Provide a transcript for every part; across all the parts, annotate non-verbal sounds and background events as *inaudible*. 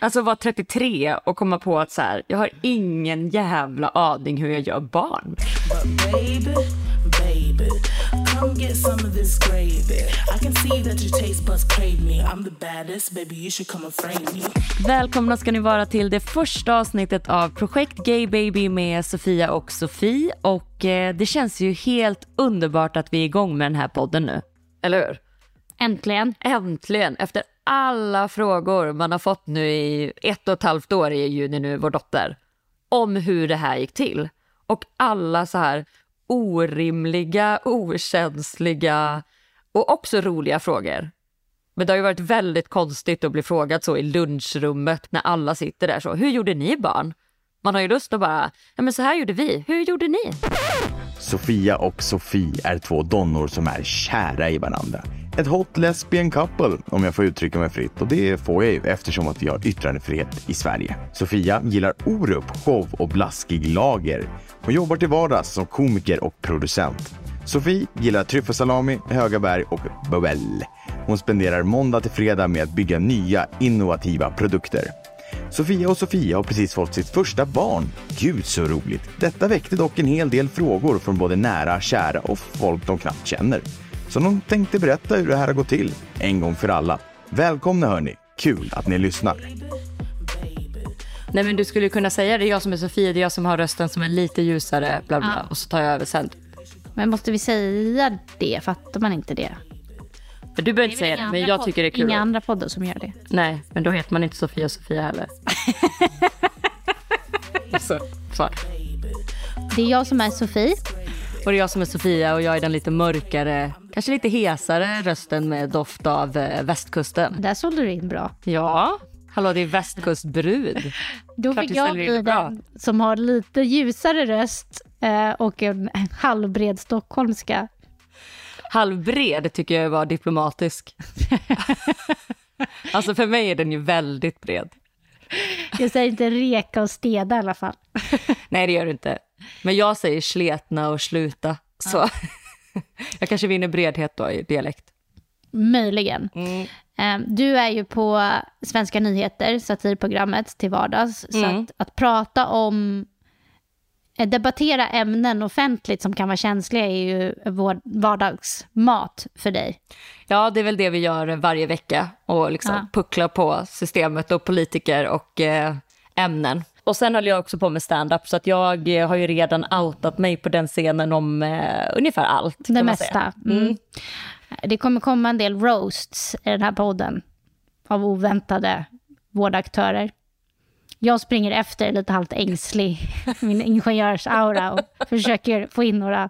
Alltså vara 33 och komma på att så här, jag har ingen jävla aning hur jag gör barn. Baby, baby, baddest, baby. Välkomna ska ni vara till det första avsnittet av Projekt Gay Baby med Sofia och Sofie. Och eh, det känns ju helt underbart att vi är igång med den här podden nu. Eller hur? Äntligen. Äntligen, efter alla frågor man har fått nu i ett och ett halvt år i Juni nu, vår dotter, om hur det här gick till. Och alla så här orimliga, okänsliga och också roliga frågor. Men det har ju varit väldigt konstigt att bli frågad så i lunchrummet när alla sitter där så. Hur gjorde ni barn? Man har ju lust att bara, ja men så här gjorde vi. Hur gjorde ni? Sofia och Sofie är två donnor som är kära i varandra. Ett hot lesbian couple, om jag får uttrycka mig fritt. Och det får jag ju eftersom att vi har yttrandefrihet i Sverige. Sofia gillar Orup, show och blaskig lager. Hon jobbar till vardags som komiker och producent. Sofie gillar tryffelsalami, höga berg och bubbel. Hon spenderar måndag till fredag med att bygga nya innovativa produkter. Sofia och Sofia har precis fått sitt första barn. Gud så roligt! Detta väckte dock en hel del frågor från både nära, kära och folk de knappt känner. Så de tänkte berätta hur det här har gått till, en gång för alla. Välkomna hörni! Kul att ni lyssnar! Nej men du skulle kunna säga det är jag som är Sofia, det är jag som har rösten som är lite ljusare, bla bla, och så tar jag över sen. Men måste vi säga det? Fattar man inte det? För du behöver inte säga det, men jag tycker det är kul. Inga andra poddar som gör det. Nej, men då heter man inte Sofia och Sofia heller. *laughs* så, så. Det är jag som är Sofie. Och det är jag som är Sofia och jag är den lite mörkare, kanske lite hesare rösten med doft av eh, västkusten. Där sålde du in bra. Ja, hallå det är västkustbrud. *laughs* Då Klart fick jag bli den som har lite ljusare röst eh, och en halvbred stockholmska. Halvbred tycker jag var diplomatisk. *laughs* alltså för mig är den ju väldigt bred. Jag säger inte reka och steda i alla fall. *laughs* Nej det gör du inte. Men jag säger sletna och sluta. Så *laughs* jag kanske vinner bredhet då i dialekt. Möjligen. Mm. Eh, Du är ju på Svenska nyheter, satirprogrammet till vardags. Så Mm. att, att prata om, eh, debattera ämnen offentligt som kan vara känsliga är ju vår vardagsmat för dig. Ja, det är väl det vi gör varje vecka och liksom Ja. pucklar på systemet och politiker och eh, ämnen. Och sen håller jag också på med stand-up så att jag eh, har ju redan outat mig på den scenen om eh, ungefär allt. Det mesta. säga. Mm. Det kommer komma en del roasts i den här podden av oväntade vårdaktörer. Jag springer efter lite halvt ängslig, *laughs* min ingenjörsaura och försöker få in några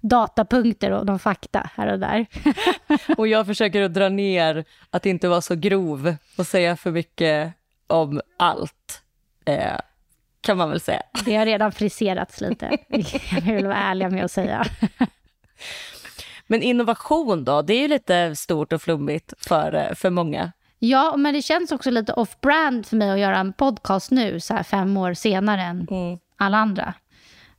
datapunkter och någon fakta här och där. *laughs* Och jag försöker att dra ner att inte vara så grov och säga för mycket om allt. Eh, kan man väl säga. Det har redan friserats lite, *laughs* jag vill vara ärliga med att säga. Men innovation då, det är ju lite stort och flummigt för, eh, för många. Ja, men det känns också lite off-brand för mig att göra en podcast nu, så här fem år senare än alla andra.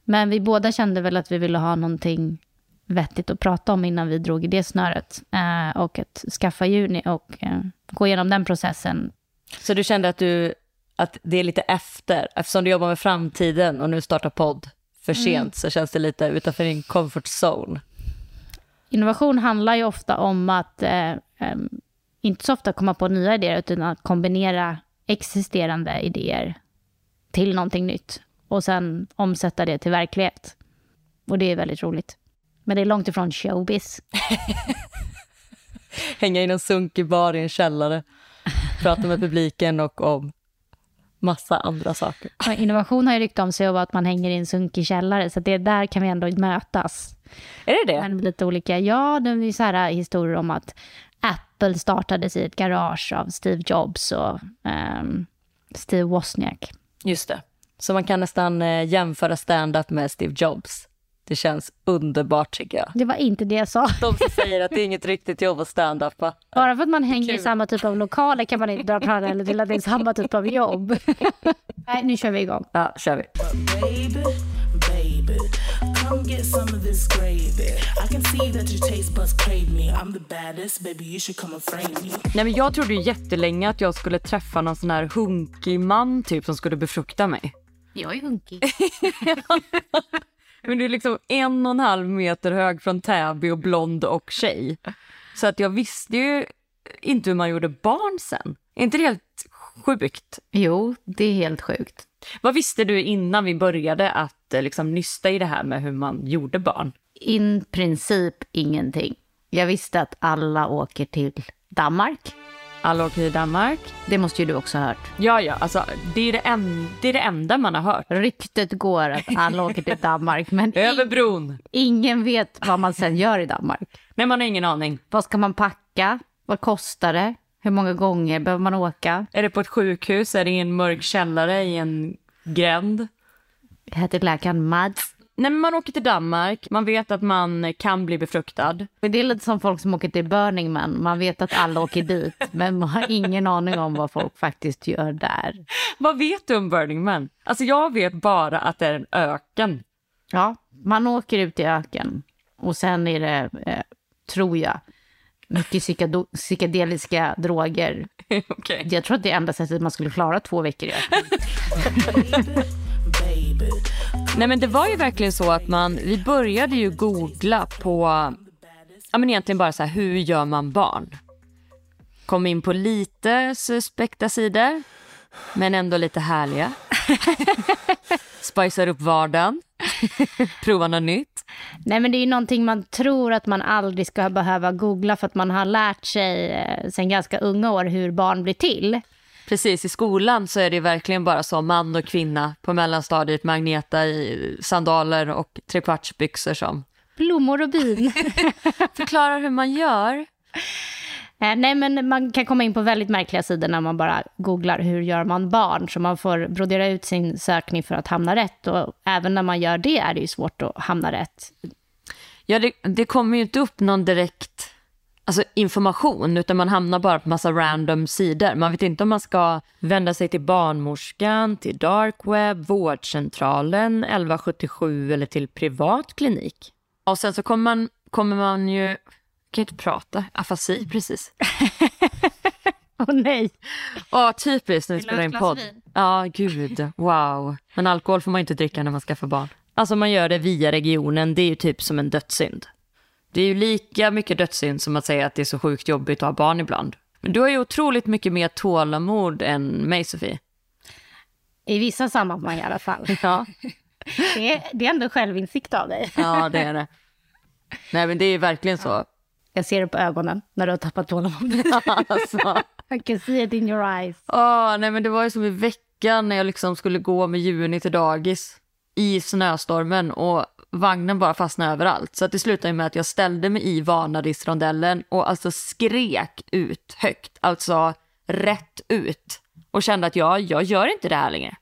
Men vi båda kände väl att vi ville ha någonting vettigt att prata om innan vi drog i det snöret. Eh, och att skaffa Juni och eh, gå igenom den processen. Så du kände att, du, att det är lite efter, eftersom du jobbar med framtiden och nu startar podd för sent så känns det lite utanför din comfort zone. Innovation handlar ju ofta om att, eh, inte så ofta komma på nya idéer, utan att kombinera existerande idéer till någonting nytt. Och sen omsätta det till verklighet. Och det är väldigt roligt. Men det är långt ifrån showbiz. *laughs* Hänga i någon sunkig bar i en källare, *laughs* prata med publiken och om massa andra saker. Och innovation har ju rykte om sig av att man hänger i en sunkig källare, så det där kan vi ändå mötas. Är det det? Men lite olika, ja, det är så här historier om att Apple startades i ett garage av Steve Jobs och ehm, Steve Wozniak. Just det. Så man kan nästan eh, jämföra stand-up med Steve Jobs. Det känns underbart tycker jag. Det var inte det jag sa. De som säger att det är inget riktigt jobb att stand-upa. Bara för att man hänger i Kul. samma typ av lokaler kan man inte dra paralleller till att det är samma typ av jobb. *laughs* Nej, nu kör vi igång. Ja, kör vi. Baby, baby, baby. Come get some of this gravy. I can see that your taste buds crave me. I'm the baddest, baby. You should come and frame me. Nej, men jag trodde ju jättelänge att jag skulle träffa någon sån här hunkig man typ som skulle befrukta mig. Jag är hunkig. *laughs* *laughs* Men du är liksom en och en halv meter hög från Täby och blond och tjej. Så att jag visste ju inte hur man gjorde barn sen. Är inte det helt sjukt? Jo, det är helt sjukt. Vad visste du innan vi började att eh, liksom nysta i det här med hur man gjorde barn? In princip ingenting. Jag visste att alla åker till Danmark. Alla åker till Danmark. Det måste ju du också ha hört. Ja, ja, alltså det är det, en, det är det enda man har hört. Ryktet går att alla åker till Danmark, men *laughs* Över bron. ingen vet vad man sen gör i Danmark. Nej, man har ingen aning. Vad ska man packa? Vad kostar det? Hur många gånger behöver man åka? Är det på ett sjukhus? Är det i en mörk källare i en gränd? Heter läkaren Mads? Nej, men man åker till Danmark. Man vet att man kan bli befruktad. Det är lite som folk som åker till Burning Man. Man vet att alla åker dit, *laughs* men man har ingen aning om vad folk faktiskt gör där. Vad vet du om Burning Man? Alltså jag vet bara att det är en öken. Ja, man åker ut i öken och sen är det, eh, tror jag, mycket psykedeliska droger. *laughs* Okej. Jag tror att det är enda sättet man skulle klara två veckor i öken. *laughs* Baby. Nej men det var ju verkligen så att man, vi började ju googla på, ja men egentligen bara så här, hur gör man barn? Kom in på lite suspekta sidor, men ändå lite härliga. *laughs* Spicar upp vardagen, *laughs* prova något nytt. Nej, men det är ju någonting man tror att man aldrig ska behöva googla för att man har lärt sig eh, sen ganska unga år hur barn blir till. Precis, i skolan så är det verkligen bara så man och kvinna på mellanstadiet med Agneta i sandaler och trekvartsbyxor som Blommor och bin. *laughs* förklarar hur man gör. Eh, Nej, men man kan komma in på väldigt märkliga sidor när man bara googlar hur gör man barn. Så man får brodera ut sin sökning för att hamna rätt. Och även när man gör det är det ju svårt att hamna rätt. Ja, det, det kommer ju inte upp någon direkt alltså, information, utan man hamnar bara på massa random sidor. Man vet inte om man ska vända sig till barnmorskan, till dark web, vårdcentralen, 1177 eller till privat klinik. Och sen så kommer man, kommer man ju, jag kan inte prata, afasi precis. *laughs* Åh nej. Ja, typiskt när vi spelar in podd. Ja, gud, wow. Men alkohol får man inte dricka när man skaffar barn. Alltså man gör det via regionen, det är ju typ som en dödssynd. Det är ju lika mycket dödssynd som att säga att det är så sjukt jobbigt att ha barn ibland. Men du har ju otroligt mycket mer tålamod än mig, Sofie. I vissa sammanhang i alla fall. *laughs* Ja, Det är, det är ändå självinsikt av dig. ja det är det. Nej, men det är verkligen så. Jag ser det på ögonen när du har tappat tålamodet. *laughs* Alltså. I can see it in your eyes. Åh, nej, men det var ju som i veckan när jag liksom skulle gå med Juni till dagis i snöstormen och vagnen bara fastnade överallt. Så att det slutade med att jag ställde mig i Vanadisrondellen och alltså skrek ut högt, alltså rätt ut och kände att jag, jag gör inte det här längre.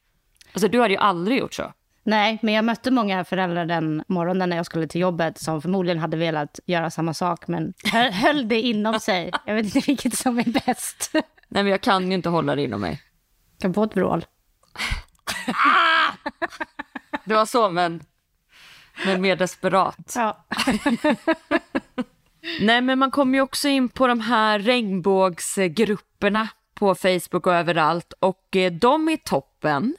Alltså du hade ju aldrig gjort så. Nej, men jag mötte många föräldrar den morgonen när jag skulle till jobbet som förmodligen hade velat göra samma sak men höll, det inom sig. Jag vet inte vilket som är bäst. Nej men jag kan ju inte hålla det inom mig. Kan få ett vrål. Det var så men, men mer desperat. Ja. *laughs* Nej, men man kommer ju också in på de här regnbågsgrupperna på Facebook och överallt och eh, de är toppen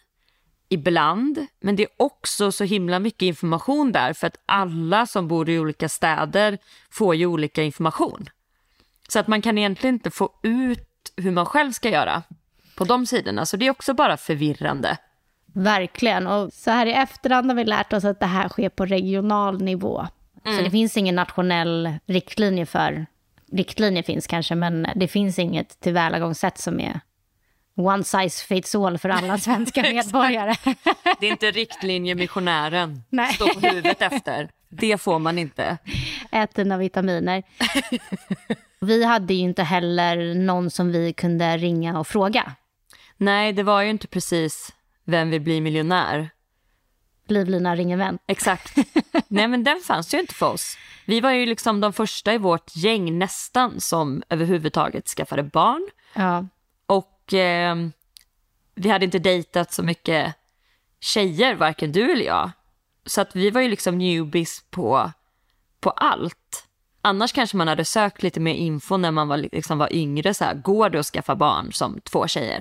ibland, men det är också så himla mycket information där för att alla som bor i olika städer får ju olika information. Så att man kan egentligen inte få ut hur man själv ska göra på de sidorna, så det är också bara förvirrande. Verkligen. Och så här i efterhand har vi lärt oss att det här sker på regional nivå. Så det finns ingen nationell riktlinje för... Riktlinje finns kanske, men det finns inget tillvägagångssätt som är one size fits all för alla *laughs* svenska medborgare. Det är inte riktlinjemissionären, *laughs* Nej. stå på huvudet efter. Det får man inte. Ät dina vitaminer. Vi hade ju inte heller någon som vi kunde ringa och fråga. Nej, det var ju inte precis Vem vill bli miljonär? Livlina ring en vän. Exakt. *laughs* Nej, men den fanns ju inte för oss. Vi var ju liksom de första i vårt gäng nästan som överhuvudtaget skaffade barn. Ja. Och eh, vi hade inte dejtat så mycket tjejer, varken du eller jag. Så att vi var ju liksom newbies på, på allt. Annars kanske man hade sökt lite mer info när man var, liksom var yngre. Så här, går det att skaffa barn som två tjejer?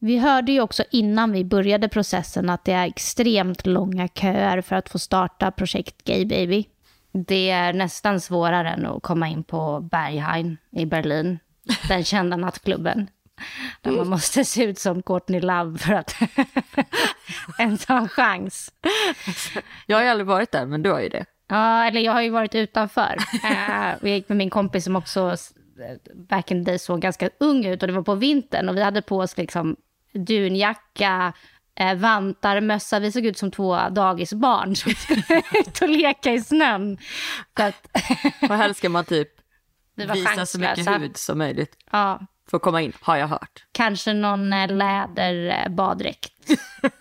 Vi hörde ju också innan vi började processen att det är extremt långa köer för att få starta projekt Gay Baby. Det är nästan svårare än att komma in på Berghain i Berlin, den kända nattklubben. Där man måste se ut som Courtney Love för att *laughs* ens ha en chans. Jag har ju aldrig varit där, men du har ju det. Ja, eller jag har ju varit utanför. Uh, vi gick med min kompis som också back in the day såg ganska ung ut och det var på vintern och vi hade på oss liksom dunjacka, eh, vantar, mössa. Vi såg ut som två dagisbarn som skulle *laughs* ut och leka i snön. Så att, Och helst ska man typ *laughs* visa så mycket hud som möjligt Ja, för att komma in, har jag hört. kanske någon eh, läderbaddräkt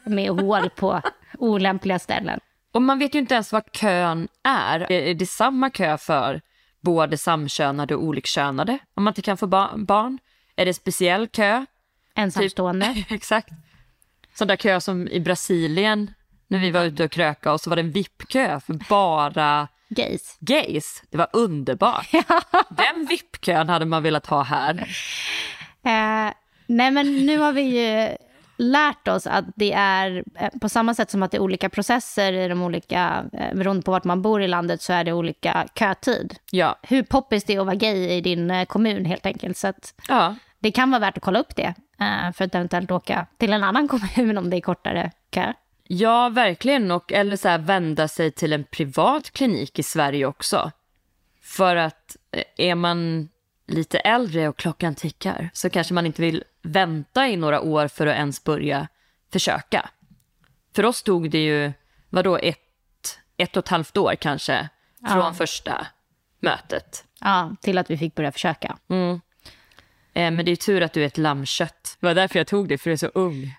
med hål på olämpliga ställen. Och man vet ju inte ens vad kön är. Är det samma kö för både samkönade och olikkönade om man inte kan få ba- barn? Är det speciell kö? Ensamstående. *laughs* Exakt. Sån där kö som i Brasilien när vi var ute och kröka och så var det en VIP-kö för bara Gays. gays. Det var underbart. *laughs* Den VIP-kön hade man velat ha här. Eh, nej, men nu har vi ju lärt oss att det är eh, på samma sätt som att det är olika processer i de olika, eh, beroende på vart man bor i landet så är det olika kötid. Ja. Hur poppis det är att vara gay i din eh, kommun helt enkelt. Så ja. det kan vara värt att kolla upp det för att eventuellt åka till en annan kommun *laughs* om det är kortare kö. Ja, verkligen. Och, eller så här, vända sig till en privat klinik i Sverige också. För att eh, är man lite äldre och klockan tickar så kanske man inte vill vänta i några år för att ens börja försöka. För oss tog det ju, vadå, ett, ett och ett halvt år kanske från första mötet. Ja, till att vi fick börja försöka. Eh, men det är tur att du är ett lammkött. Det var därför jag tog det, för du är så ung.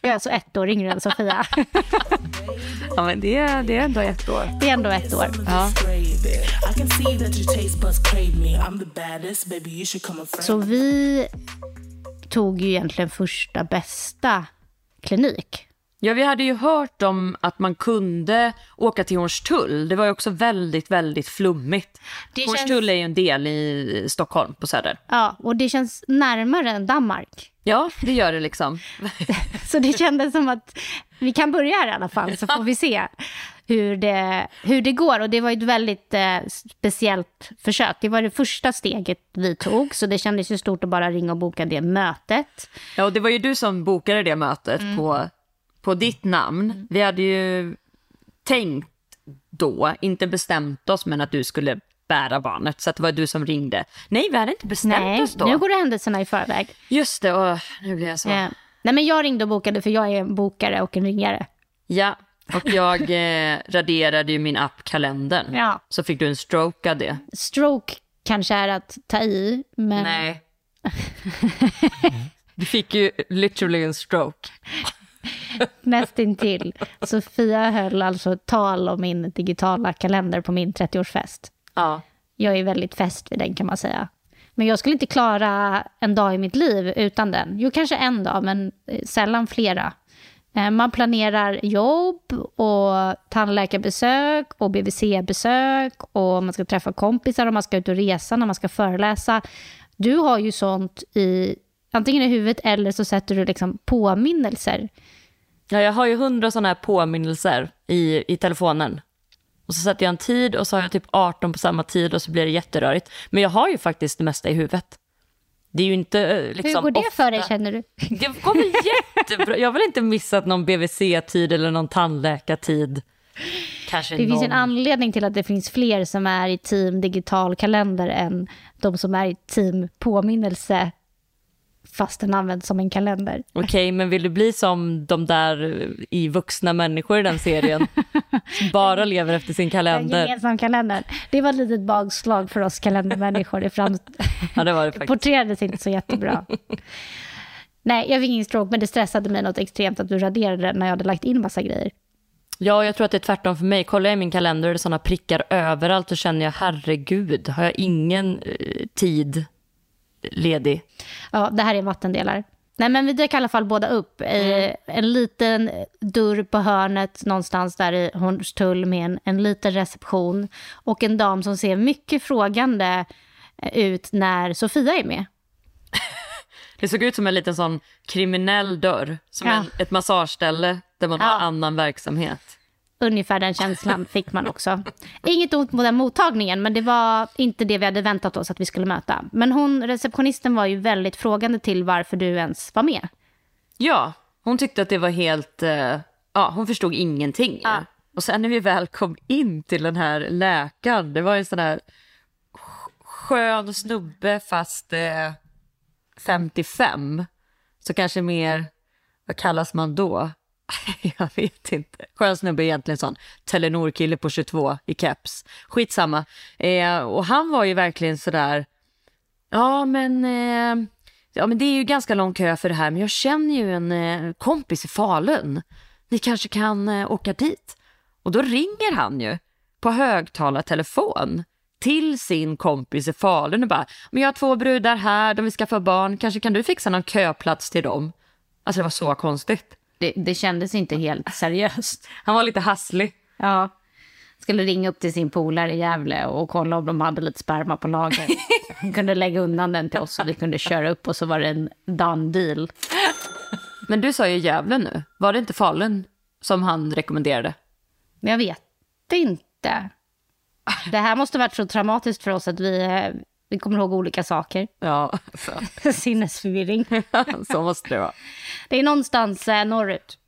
Jag är alltså ett år yngre än Sofia. *laughs* Ja, men det, det är ändå ett år. Det är ändå ett år. Ja. Så vi tog ju egentligen första bästa klinik. Ja, vi hade ju hört om att man kunde åka till Hornstull. Det var ju också väldigt, väldigt flummigt. Det Hornstull känns- är ju en del i Stockholm på Söder. Ja, och det känns närmare än Danmark. Ja, det gör det liksom. *laughs* Så det kändes som att vi kan börja här i alla fall, så får vi se hur det, hur det går. Och det var ju ett väldigt eh, speciellt försök. Det var det första steget vi tog, så det kändes ju stort att bara ringa och boka det mötet. Ja, och det var ju du som bokade det mötet på, på ditt namn. Vi hade ju tänkt då, inte bestämt oss, men att du skulle bära barnet. Så att det var du som ringde. Nej, vi hade inte bestämt Nej, oss då. nu går det händelserna i förväg. Just det, och nu blir jag så. Eh, nej, men jag ringde och bokade för jag är en bokare och en ringare. Ja, och jag eh, raderade ju min app Kalendern. Ja. Så fick du en stroke av det. Stroke kanske är att ta i, men Nej. Du fick ju literally en stroke. *laughs* *laughs* nästintill. Sofia höll alltså tal om min digitala kalender på min 30-årsfest. Ja. Jag är väldigt fäst vid den kan man säga. Men jag skulle inte klara en dag i mitt liv utan den. Jo, kanske en dag, men eh, sällan flera. Eh, Man planerar jobb och tandläkarbesök och BVC-besök och man ska träffa kompisar och man ska ut och resa när man ska föreläsa. Du har ju sånt i antingen i huvudet eller så sätter du liksom påminnelser. ja, jag har ju hundra sådana här påminnelser i, i telefonen. Och så sätter jag en tid och så har jag typ 18 på samma tid och så blir det jätterörigt. Men jag har ju faktiskt det mesta i huvudet. Det är ju inte eh, liksom Hur går det ofta. för dig känner du? Det går väl jättebra. Jag har väl inte missat någon BVC-tid eller någon tandläkartid. Kanske Det någon. finns en anledning till att det finns fler som är i team digital kalender än de som är i team påminnelse fast den används som en kalender. Okej, men vill du bli som de där i vuxna människor i den serien? *laughs* som bara lever efter sin En kalender. gemensam kalender. Det var ett litet bakslag för oss kalendermänniskor. Fram... *laughs* Ja, det var det faktiskt. porträtterades inte så jättebra. *laughs* Nej, jag fick ingen stroke, men det stressade mig något extremt att du raderade den när jag hade lagt in massa grejer. Ja, jag tror att det är tvärtom för mig. Kollar jag i min kalender och det är sådana prickar överallt så känner jag herregud, har jag ingen eh, tid ledig? Ja, det här är vattendelar. Nej, men vi dök i alla fall båda upp i en liten dörr på hörnet någonstans där i Hornstull med en, en liten reception och en dam som ser mycket frågande ut när Sofia är med. *laughs* Det såg ut som en liten sån kriminell dörr, som Ja. en, ett massageställe där man Ja. har annan verksamhet. Ungefär den känslan fick man också. Inget ont mot den mottagningen, men det var inte det vi hade väntat oss att vi skulle möta. Men hon, receptionisten var ju väldigt frågande till varför du ens var med. Ja, hon tyckte att det var helt... eh, ja, hon förstod ingenting. Ja. Och sen när vi väl kom in till den här läkaren, det var en sån här sk- skön snubbe fast eh, 55. Så kanske mer, vad kallas man då? *laughs* Jag vet inte. Skön snubbe egentligen sån Telenor-kille på 22 i keps. Skitsamma. Eh, och han var ju verkligen sådär, ja men, eh, ja men det är ju ganska lång kö för det här, men jag känner ju en eh, kompis i Falun. Ni kanske kan eh, åka dit? Och då ringer han ju på högtalartelefon till sin kompis i Falun och bara, men jag har två brudar här, de vill skaffa barn, kanske kan du fixa någon köplats till dem? Alltså det var så konstigt. Det, det kändes inte helt seriöst. Han var lite hasslig. Ja. Skulle ringa upp till sin polare i Gävle och kolla om de hade lite sperma på lager. *laughs* Han kunde lägga undan den till oss och vi kunde köra upp och så var det en done deal. Men du sa ju Gävle nu, var det inte Falun som han rekommenderade? Men jag vet inte. Det här måste varit så traumatiskt för oss att vi, eh, vi kommer ihåg olika saker. *laughs* Ja, så, *laughs* Sinnesförvirring. *laughs* så måste det vara. Det är någonstans eh, norrut.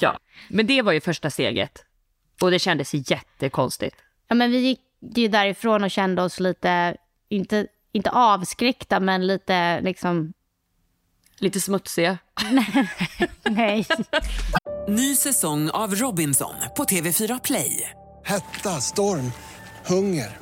Ja, men det var ju första steget. Och det kändes jättekonstigt. Ja, men vi gick ju därifrån och kände oss lite, inte, inte avskräckta, men lite liksom, Lite smutsiga. nej. Ny säsong av Robinson på TV4 Play. Hetta, storm, hunger.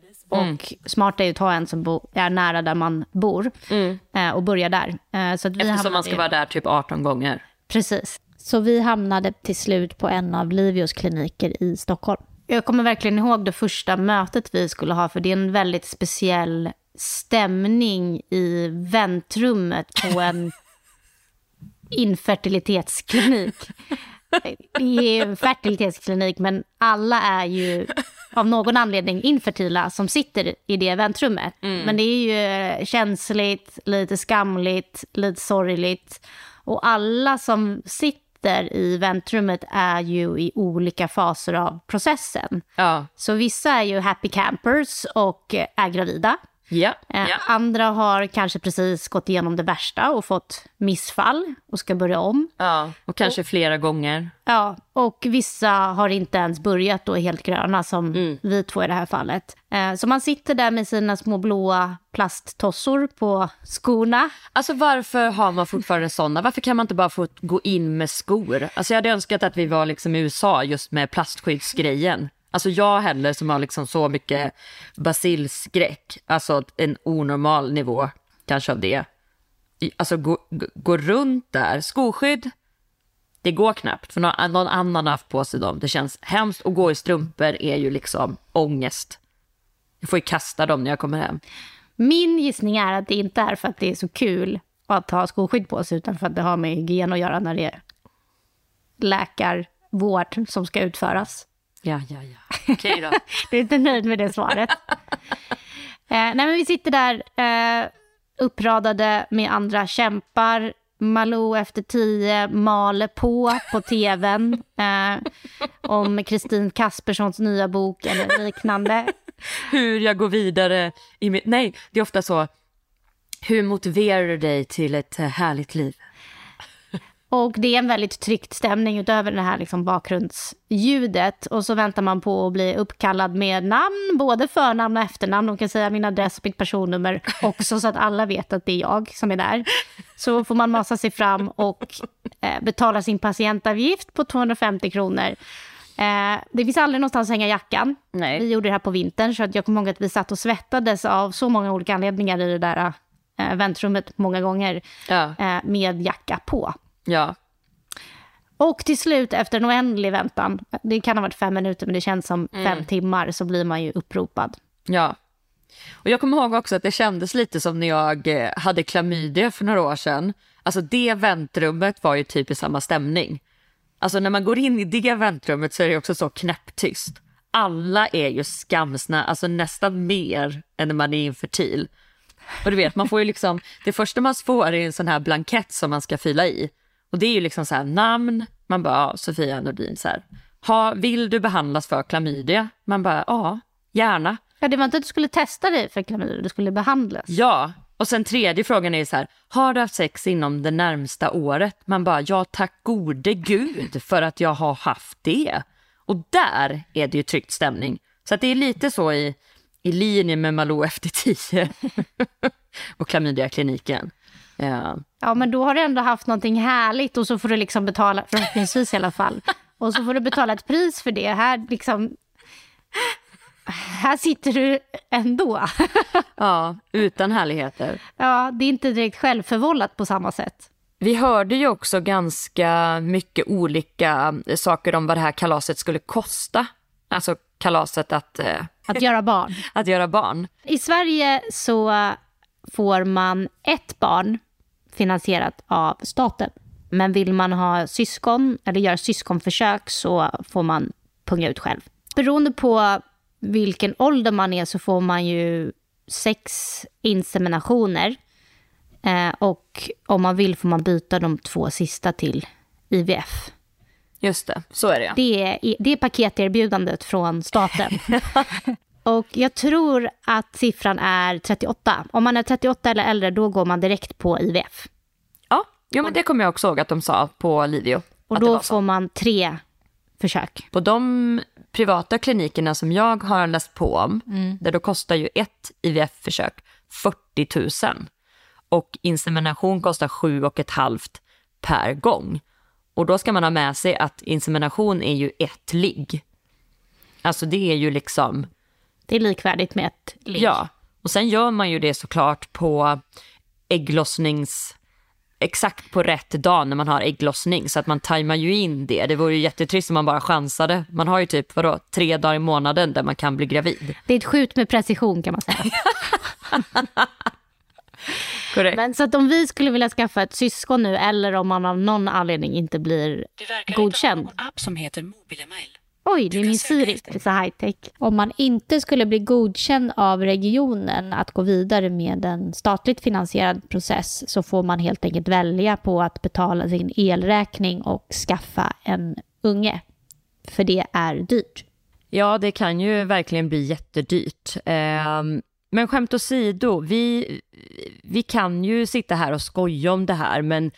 och smart är ju att ta en som bo, är nära där man bor eh, och börja där. Eh, så att vi Eftersom hamnade man ska ju- vara där typ 18 gånger. Precis. Så vi hamnade till slut på en av Livios kliniker i Stockholm. Jag kommer verkligen ihåg det första mötet vi skulle ha, för det är en väldigt speciell stämning i väntrummet på *laughs* en infertilitetsklinik. Det är en fertilitetsklinik, men alla är ju av någon anledning infertila som sitter i det väntrummet. Men det är ju känsligt, lite skamligt, lite sorgligt. Och alla som sitter i väntrummet är ju i olika faser av processen. Ja. Så vissa är ju happy campers och är gravida. Ja. Eh, ja. Andra har kanske precis gått igenom det värsta och fått missfall och ska börja om. ja. Och kanske flera gånger. Ja, och vissa har inte ens börjat och är helt gröna som vi två i det här fallet. Eh, Så man sitter där med sina små blåa plasttossor på skorna. Alltså varför har man fortfarande sådana? Varför kan man inte bara få gå in med skor? Alltså jag hade önskat att vi var liksom i USA just med plastskyddsgrejen. Alltså jag heller som har liksom så mycket basilskräck, alltså en onormal nivå kanske av det. Alltså gå, gå- runt där, skoskydd, det går knappt för någon, någon annan har haft på sig dem. Det känns hemskt och gå i strumpor är ju liksom ångest. Jag får ju kasta dem när jag kommer hem. Min gissning är att det inte är för att det är så kul att ha skoskydd på sig, utan för att det har med hygien att göra när det är läkarvård som ska utföras. Ja, ja, ja. Okej då. *laughs* Du är inte nöjd med det svaret? *laughs* eh, nej, men vi sitter där eh, uppradade med andra kämpar. Malou efter tio maler på på tvn eh, om Kristin Kasperssons nya bok eller liknande. *laughs* Hur jag går vidare i mitt... Nej, det är ofta så. Hur motiverar du dig till ett eh, härligt liv? Och det är en väldigt tryckt stämning utöver det här liksom bakgrundsljudet. Och så väntar man på att bli uppkallad med namn, både förnamn och efternamn. De kan säga min adress och mitt personnummer också så att alla vet att det är jag som är där. Så får man masa sig fram och eh, betala sin patientavgift på 250 kronor. Eh, det finns aldrig någonstans att hänga jackan. Nej. Vi gjorde det här på vintern så att jag kommer ihåg att vi satt och svettades av så många olika anledningar i det där eh, väntrummet många gånger Ja. eh, med jacka på. Ja. Och till slut, efter en oändlig väntan, det kan ha varit fem minuter men det känns som fem timmar, så blir man ju uppropad. Ja. Och jag kommer ihåg också att det kändes lite som när jag eh, hade klamydia för några år sedan. Alltså det väntrummet var ju typ i samma stämning. Alltså när man går in i det väntrummet så är det också så knäpptyst. Alla är ju skamsna, alltså nästan mer än när man är infertil. Och du vet, man får ju liksom, det första man får är en sån här blankett som man ska fylla i. Och det är ju liksom så här namn, man bara, ja, Sofia Nordin så här. Ha, vill du behandlas för klamydia? Man bara, ja, gärna. Ja, det var inte att du skulle testa dig för klamydia, du skulle behandlas. Ja, och sen tredje frågan är så här, har du haft sex inom det närmsta året? Man bara, ja tack gode gud för att jag har haft det. Och där är det ju tryckt stämning. Så att det är lite så i, i linje med Malou efter tio *laughs* och klamydiakliniken. Ja. Ja, men då har du ändå haft någonting härligt och så får du liksom betala, förhoppningsvis i alla fall. Och så får du betala ett pris för det. Här liksom... Här sitter du ändå. ja, utan härligheter. Ja, det är inte direkt självförvållat på samma sätt. Vi hörde ju också ganska mycket olika saker om vad det här kalaset skulle kosta. Alltså kalaset att, eh, Att göra barn. *laughs* att göra barn. I Sverige så får man ett barn finansierat av staten. Men vill man ha syskon eller göra syskonförsök så får man punga ut själv. Beroende på vilken ålder man är så får man ju sex inseminationer. Eh, och om man vill får man byta de två sista till IVF. Just det, så är det ja. Det är, det är paketerbjudandet från staten. *laughs* Och jag tror att siffran är 38. Om man är 38 eller äldre, då går man direkt på IVF. Ja, ja men det kommer jag också ihåg att de sa på Livio. Och då får man tre försök. På de privata klinikerna som jag har läst på om, där då kostar ju ett IVF-försök 40 000. Och insemination kostar sju och ett halvt per gång. Och då ska man ha med sig att insemination är ju ett ligg. Alltså det är ju liksom, Det är likvärdigt med ett ligg. ja. Och sen gör man ju det såklart på ägglossnings exakt på rätt dag när man har ägglossning så att man tajmar ju in det. Det vore ju jättetrist om man bara chansade. Man har ju typ vadå, tre dagar i månaden där man kan bli gravid. Det är ett skjut med precision kan man säga. *laughs* Korrekt. Men så att om vi skulle vilja skaffa ett syskon nu eller om man av någon anledning inte blir godkänd. app som heter Mobilemail. Oj, det är min Siri. Så high tech. Om man inte skulle bli godkänd av regionen att gå vidare med en statligt finansierad process så får man helt enkelt välja på att betala sin elräkning och skaffa en unge. För det är dyrt. Ja, det kan ju verkligen bli jättedyrt. Ehm, men skämt åsido, vi, vi kan ju sitta här och skoja om det här, men,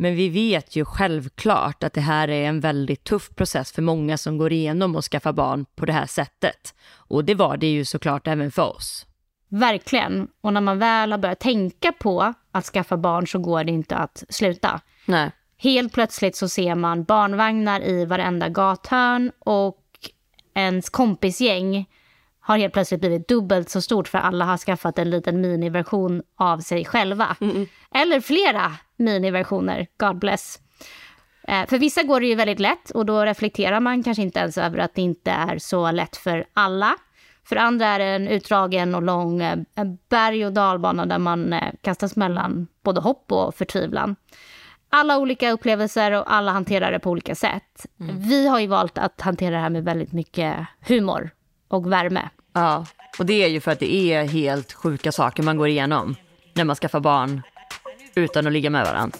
men vi vet ju självklart att det här är en väldigt tuff process för många som går igenom och skaffa barn på det här sättet. Och det var det ju såklart även för oss. Verkligen. Och när man väl har börjat tänka på att skaffa barn så går det inte att sluta. Nej. Helt plötsligt så ser man barnvagnar i varenda gathörn och ens kompisgäng har helt plötsligt blivit dubbelt så stort för alla har skaffat en liten miniversion av sig själva. Eller flera miniversioner, God bless. Eh, För vissa går det ju väldigt lätt och då reflekterar man kanske inte ens över att det inte är så lätt för alla. För andra är det en utdragen och lång eh, berg och dalbana där man eh, kastas mellan både hopp och förtvivlan. Alla olika upplevelser och alla hanterar det på olika sätt. Vi har ju valt att hantera det här med väldigt mycket humor och värme. Ja, och det är ju för att det är helt sjuka saker man går igenom när man skaffar barn utan att ligga med varandra.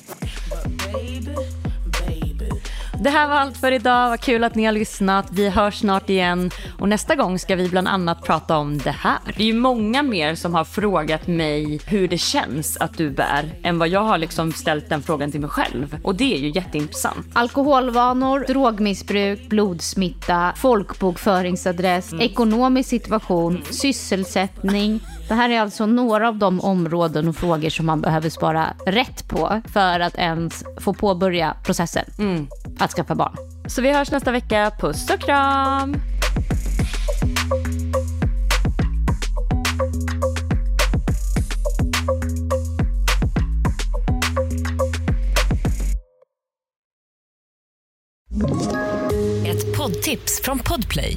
Det här var allt för idag. Vad kul att ni har lyssnat. Vi hörs snart igen. Och nästa gång ska vi bland annat prata om det här. Det är ju många mer som har frågat mig hur det känns att du bär än vad jag har liksom ställt den frågan till mig själv. Och det är ju jätteintressant. Alkoholvanor, drogmissbruk, blodsmitta, folkbokföringsadress, ekonomisk situation, sysselsättning. Det här är alltså några av de områden och frågor som man behöver spara rätt på för att ens få påbörja processen att skaffa barn. Så vi hörs nästa vecka. Puss och kram! Ett poddtips från Podplay.